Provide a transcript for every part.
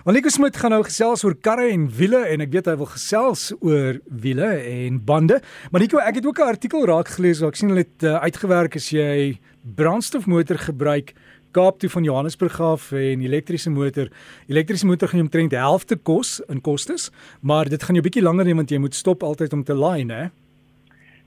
Want Nico Smit gaan nou gesels oor karre en wiele en ek weet hy wil gesels oor wiele en bande. Maar Nico, ek het ook 'n artikel raak gelees waar ek sien hulle het uh, uitgewerk as jy brandstofmotor gebruik Kaap toe van Johannesburg af en elektriese motor. Elektriese motor gaan jou omtrent helfte kos in kostes, maar dit gaan jou bietjie langer neem want jy moet stop altyd om te laai, né?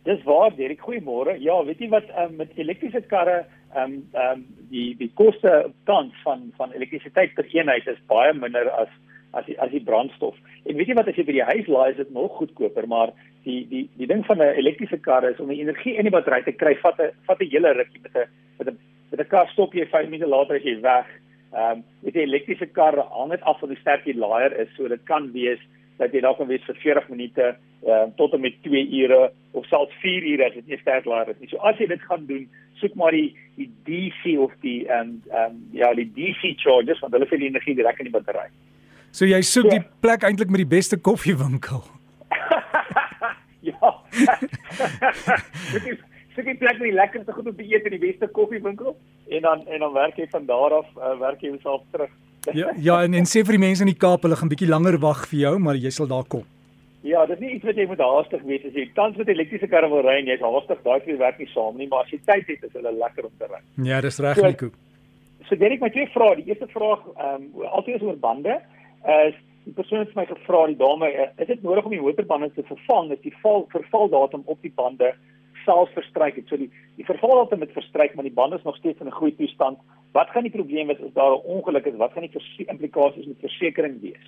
Dis waar, Derek. Goeiemôre. Ja, weet jy wat um, met elektriese karre ehm um, ehm um, die die koste tans van van elektrisiteit per eenheid is baie minder as as die, as die brandstof. En weet jy wat as jy by die huis laai is dit nog goedkoper, maar die die die ding van 'n elektriese kar is om die energie in die battery te kry vat 'n vat 'n hele rukkie met 'n met 'n met 'n kar stop jy 5 minute later as jy weg. Ehm um, met 'n elektriese kar hang dit af van hoe sterk die laaier is, so dit kan wees dat jy dalk kan wees vir 40 minute uh, tot en met 2 ure of selfs 4 ure as dit nie sterk laer is nie. So as jy dit gaan doen, soek maar die die DC of die ehm um, ehm um, ja, die DC chargers want hulle vir die energie direk in die battery. So jy soek so, die plek eintlik met die beste koffiewinkel. ja. Dit is soek die plek met die lekkerste goed om te eet in die beste koffiewinkel en dan en dan werk jy van daar af uh, werk jy jouself terug ja, ja en en sê vir die mense in die Kaap, hulle gaan bietjie langer wag vir jou, maar jy sal daar kom. Ja, dit is nie iets wat jy moet haastig wees as jy tans met elektriese karre wil ry en jy's haastig, daai twee werk nie saam nie, maar as jy tyd het, is hulle lekker om te ry. Ja, dis reg, so, Nico. So Derek, my twee vrae, die eerste vraag, ehm um, altyd oor bande, is die persoon het my gevra, die dame, is dit nodig om die motorbande te vervang as die val vervaldatum op die bande self verstryk het. So die die vervaldatum het verstryk, maar die bande is nog steeds in 'n goeie toestand. Wat gaan die probleem wees as daar 'n ongeluk is? Wat gaan die implikasies met versekerings wees?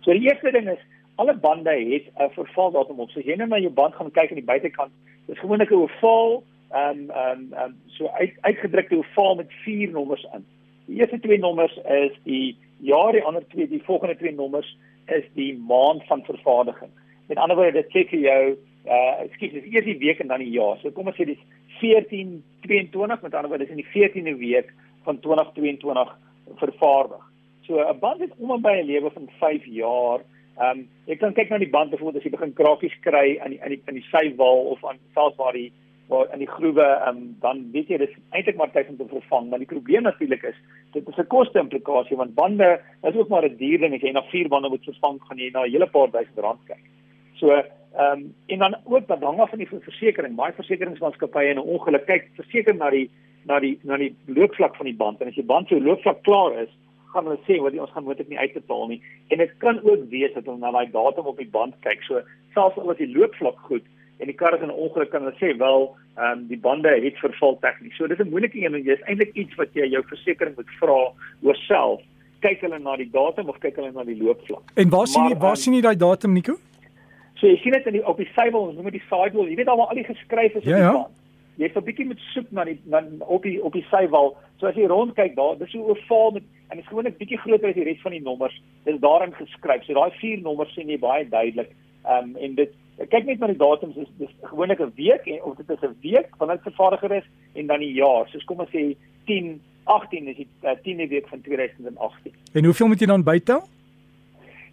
So die eerste ding is alle bande het 'n vervaldatum op. So jy net na jou band gaan kyk aan die buitekant, dis gewoonlik 'n ovaal, ehm um, ehm um, um, so uit, uitgedrukte ovaal met vier nommers in. Die eerste twee nommers is die jaar, die ander twee, die volgende twee nommers is die maand van vervaardiging. Met ander woorde, dit sê vir jou uh ekskuus, dis eers die week en dan die jaar. So kom ons sê dis 1422 met ander woorde, dis in die 14de week van 2022 vervaardig. So 'n band het om en by 'n lewe van 5 jaar. Ehm um, jy kan kyk na die band byvoorbeeld as jy begin krakies kry aan die aan die in die sywal of aan selfs waar die waar in die groewe um, dan weet jy dis eintlik maar tyd om te vervang, maar die probleem natuurlik is dit is 'n koste implikasie want bande is ook maar 'n duur ding as jy na 4 bande moet vervang, gaan jy na 'n hele paar duisend rand kyk. So ehm um, en dan ook dat hang af van die versekerings. Baie versekeringsmaatskappye in 'n ongeluk kyk verseker na die na die na die loopvlak van die band en as die band so loopvlak klaar is, gaan hulle sê wat ons gaan moontlik nie uitbetaal nie. En dit kan ook wees dat hulle na daai datum op die band kyk. So selfs al is die loopvlak goed en die kar is in 'n ongeluk kan hulle sê wel ehm um, die bande het verval tegnies. So dis 'n moeilike een en jy is eintlik iets wat jy jou versekerings moet vra oor self. Kyk hulle na die datum of kyk hulle na die loopvlak? En waar sien jy waar um, sien jy daai datum Nico? So jy sien dit in die op die sidewall, ons noem dit die sidewall. Jy weet al waar al die geskryf is op ja, die baan. Ja. Jy het 'n bietjie met soek na die na op die op die sidewall. So as jy rond kyk daar, dis so 'n ovaal met en dit is gewoonlik bietjie groter as die res van die nommers. Dit is daarin geskryf. So daai vier nommers sien jy baie duidelik. Ehm um, en dit kyk net na die datums is dis gewoonlik 'n week en of dit is 'n week wanneer dit vervaardiger is en dan die jaar. So kom ons sê 10 18 is die uh, 10de week van 2018. En hoeveel moet jy dan bytel?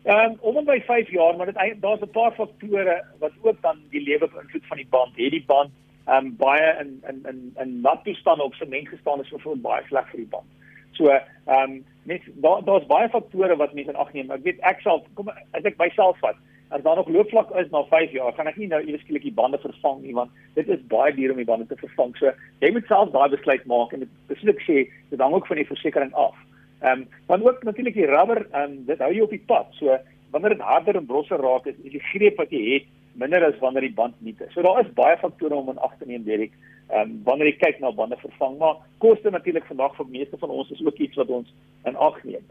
Ehm um, om en by 5 jaar, maar dit daar's 'n paar faktore wat ook dan die lewe beïnvloed van die band. Het die band um, baie in in in in nat toestande op sement gestaan is vir baie sleg vir die band. So ehm um, net daar daar's baie faktore wat mense in ag neem. Ek weet ek sal kom as ek myself vat As daar nog loopvlak is na 5 jaar, gaan ek nie nou eers skielik die bande vervang nie want dit is baie duur om die bande te vervang. So jy moet self daai besluit maak en dit presies sê dit hang ook van die versekerings af. Ehm um, dan ook natuurlik die rubber, ehm um, dit hou jy op die pad. So wanneer dit harder en brosser raak, is, is die greep wat jy het minder as wanneer die band nie is. So daar is baie faktore om in ag te neem, Derek. Ehm um, wanneer jy kyk na bande vervang, maar koste natuurlik vandag vir meeste van ons is ook iets wat ons in ag neem.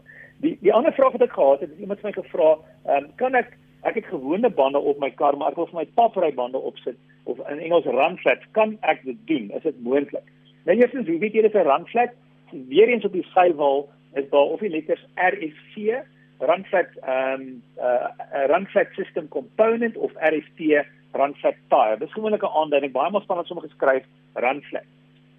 Die die ander vraag wat ek gehad het, is iemand het my gevra, ehm um, kan ek ek het gewone bande op my kar, maar ek wil vir my paprybande opsit of in Engels run flats, kan ek dit doen? Is dit moontlik? Nou eerstens, hoe weet jy dit is 'n run flat? Weer eens op die sidewall is daar of die letters RSC, run flat ehm um, uh, 'n run flat system component of RST run flat tire. Dis gewoonlik 'n aanduiding. Baie maal staan dit sommer geskryf run flat.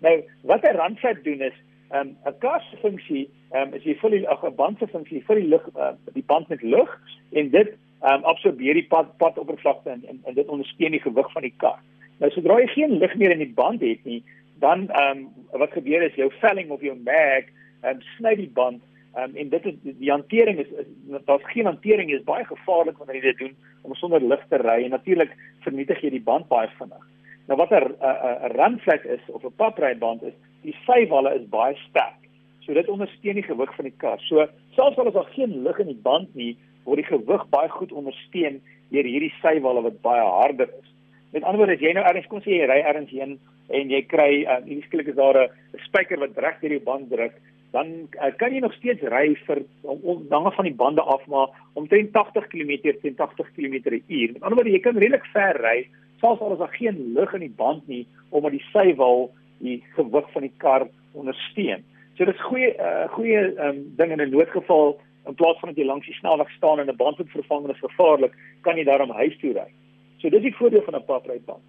Nou, wat 'n run flat doen is ehm um, 'n kas funksie ehm um, is jy vir 'n band se funksie vir die lug uh, die band met lug en dit ehm um, absorbeer die pad pad oppervlakte en, en en dit ondersteun die gewig van die kar. Nou sodra jy geen lug meer in die band het nie, dan ehm um, wat gebeur is jou velling of jou mag um, sny die band Um, en dit is die hantering is, is daar's geen hantering is baie gevaarlik wanneer jy dit doen om sonder lig te ry en natuurlik vernietig jy die band baie vinnig. Nou wat 'n 'n runflat is of 'n papryband is, die sywalle is baie sterk. So dit ondersteun die gewig van die kar. So selfs al is daar geen lig in die band nie, word die gewig baie goed ondersteun deur hierdie sywalle wat baie harder is. Met ander woorde, as jy nou ergens kom sê jy ry ergens heen en jy kry uh, skielik is daar 'n spyker wat reg deur die band druk, dan uh, kan jy nog steeds ry vir lange van die bande af maar omtrent 80 km teen 80 km/h. Met ander woorde, jy kan redelik ver ry selfs al is daar geen lug in die band nie omdat die sywal die gewig van die kar ondersteun. So dit is goeie uh, goeie um, ding in 'n noodgeval in plaas van dat jy langs die snelweg staan en 'n band moet vervang en dit is gevaarlik, kan jy daarom huis toe ry. So dis die voordeel van 'n papryband.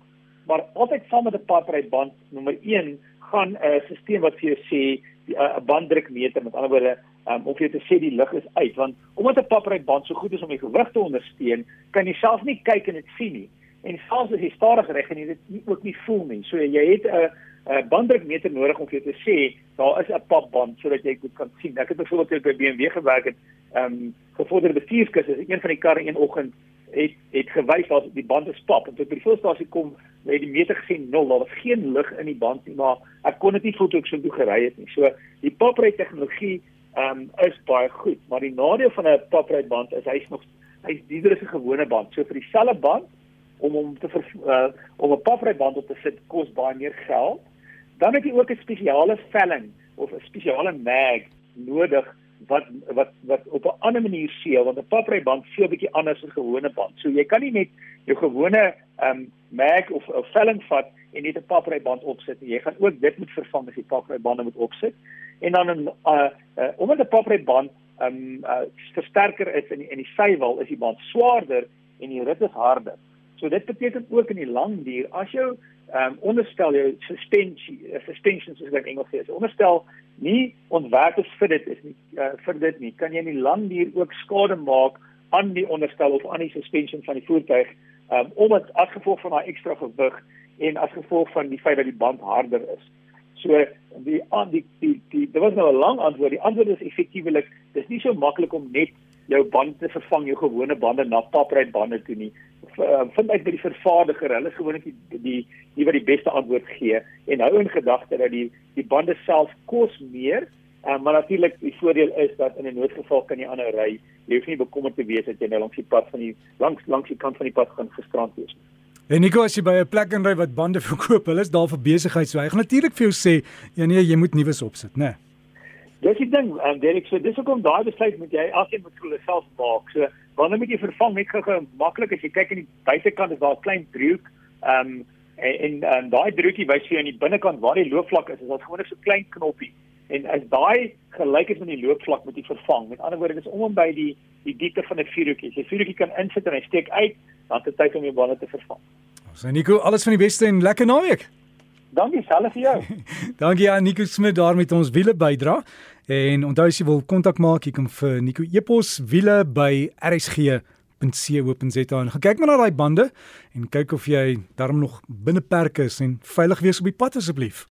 Maar altyd saam met 'n papryband, nommer 1 gaan 'n uh, stelsel wat vir jou sê 'n uh, banddrukmeter met ander woorde um, om vir te sê die lug is uit want omdat 'n papryband so goed is om die gewig te ondersteun, kan jy self nie kyk en dit sien nie. En selfs as jy stadig ry en jy dit nie ook nie voel nie. So jy het 'n 'n banddrukmeter nodig om vir te sê daar is 'n papband sodat jy dit kan sien. Ek het byvoorbeeld by BMW gewerk het, ehm um, gevorderde bestuurskus is een van die karre een oggend het het gewys dat die band is pap. En toe by die voorstasie kom het die meter gesien 0 daar was geen lug in die band nie maar ek kon dit nie voel toe ek so toe gery het nie. So die papry tegnologie um, is baie goed maar die nadeel van 'n papry band is hy's nog hy's duurder as 'n gewone band. So vir dieselfde band om hom te ver, uh, om 'n papry band op te sit kos baie meer geld. Dan het jy ook 'n spesiale velling of 'n spesiale mag nodig wat wat wat op 'n ander manier seël want 'n papryband 'n bietjie anders as 'n gewone band. So jy kan nie net jou gewone ehm um, mag of 'n velling vat en net 'n papryband opsit nie. Jy gaan ook dit moet vervang as jy paprybande moet opsit. En dan 'n uh, uh, omdat 'n papryband ehm um, uh, versterker is in die, in die sywal is die band swaarder en die rit is harder. So dit beteken ook in die lang duur as jou ehm um, onderstel jou suspensie suspension soos dit in Engels sê. Onderstel nie ontwerp is vir dit is nie uh, vir dit nie. Kan jy in die land hier ook skade maak aan die onderstel of aan die suspension van die voertuig um, omdat as gevolg van daai ekstra gewig en as gevolg van die feit dat die band harder is. So die aan die die die daar was nou 'n lang antwoord. Die antwoord is effektiewelik dis nie so maklik om net jou band te vervang jou gewone bande na papryd bande toe nie. Ehm, vind uit by die vervaardiger, hulle is gewoonlik die die die wat die beste antwoord gee en hou in gedagte dat die die bande self kos meer, um, maar natuurlik die voordeel is dat in 'n noodgeval kan jy aanhou ry. Jy hoef nie bekommerd te wees dat jy nou langs die pad van die langs langs die kant van die pad gaan gestrand wees nie. En Nico as jy by 'n plek inry wat bande verkoop, hulle is daar vir besigheid, so hy gaan natuurlik vir jou sê, ja nee, jy moet nuwe opsit, né? Nee. Dis die ding, en Derek, so dis hoekom daai besluit moet jy elkeen moet vir jouself maak. So wanneer moet jy vervang? Net gou maklik as jy kyk aan die buitekant is daar 'n klein driehoek ehm um, en en, en daai driehoekie wys vir jou aan die binnekant waar die loopvlak is is daar gewoonlik so klein knoppie. En as daai gelyk is met die loopvlak moet jy vervang. Met ander woorde dis om en by die die diepte van 'n vuurhoekie. As jy vuurhoekie kan insit en hy steek uit dan het jy tyd om jou bande te vervang. So Nico alles van die beste en lekker naweek Dankie self vir jou Dankie aan Nico Smit daar met ons wiele bydra En onthou as jy wil kontak maak, jy kan vir Nico e-pos wiele by rsg.co.za en gaan kyk maar na daai bande en kyk of jy darm nog binne perke is en veilig wees op die pad asseblief.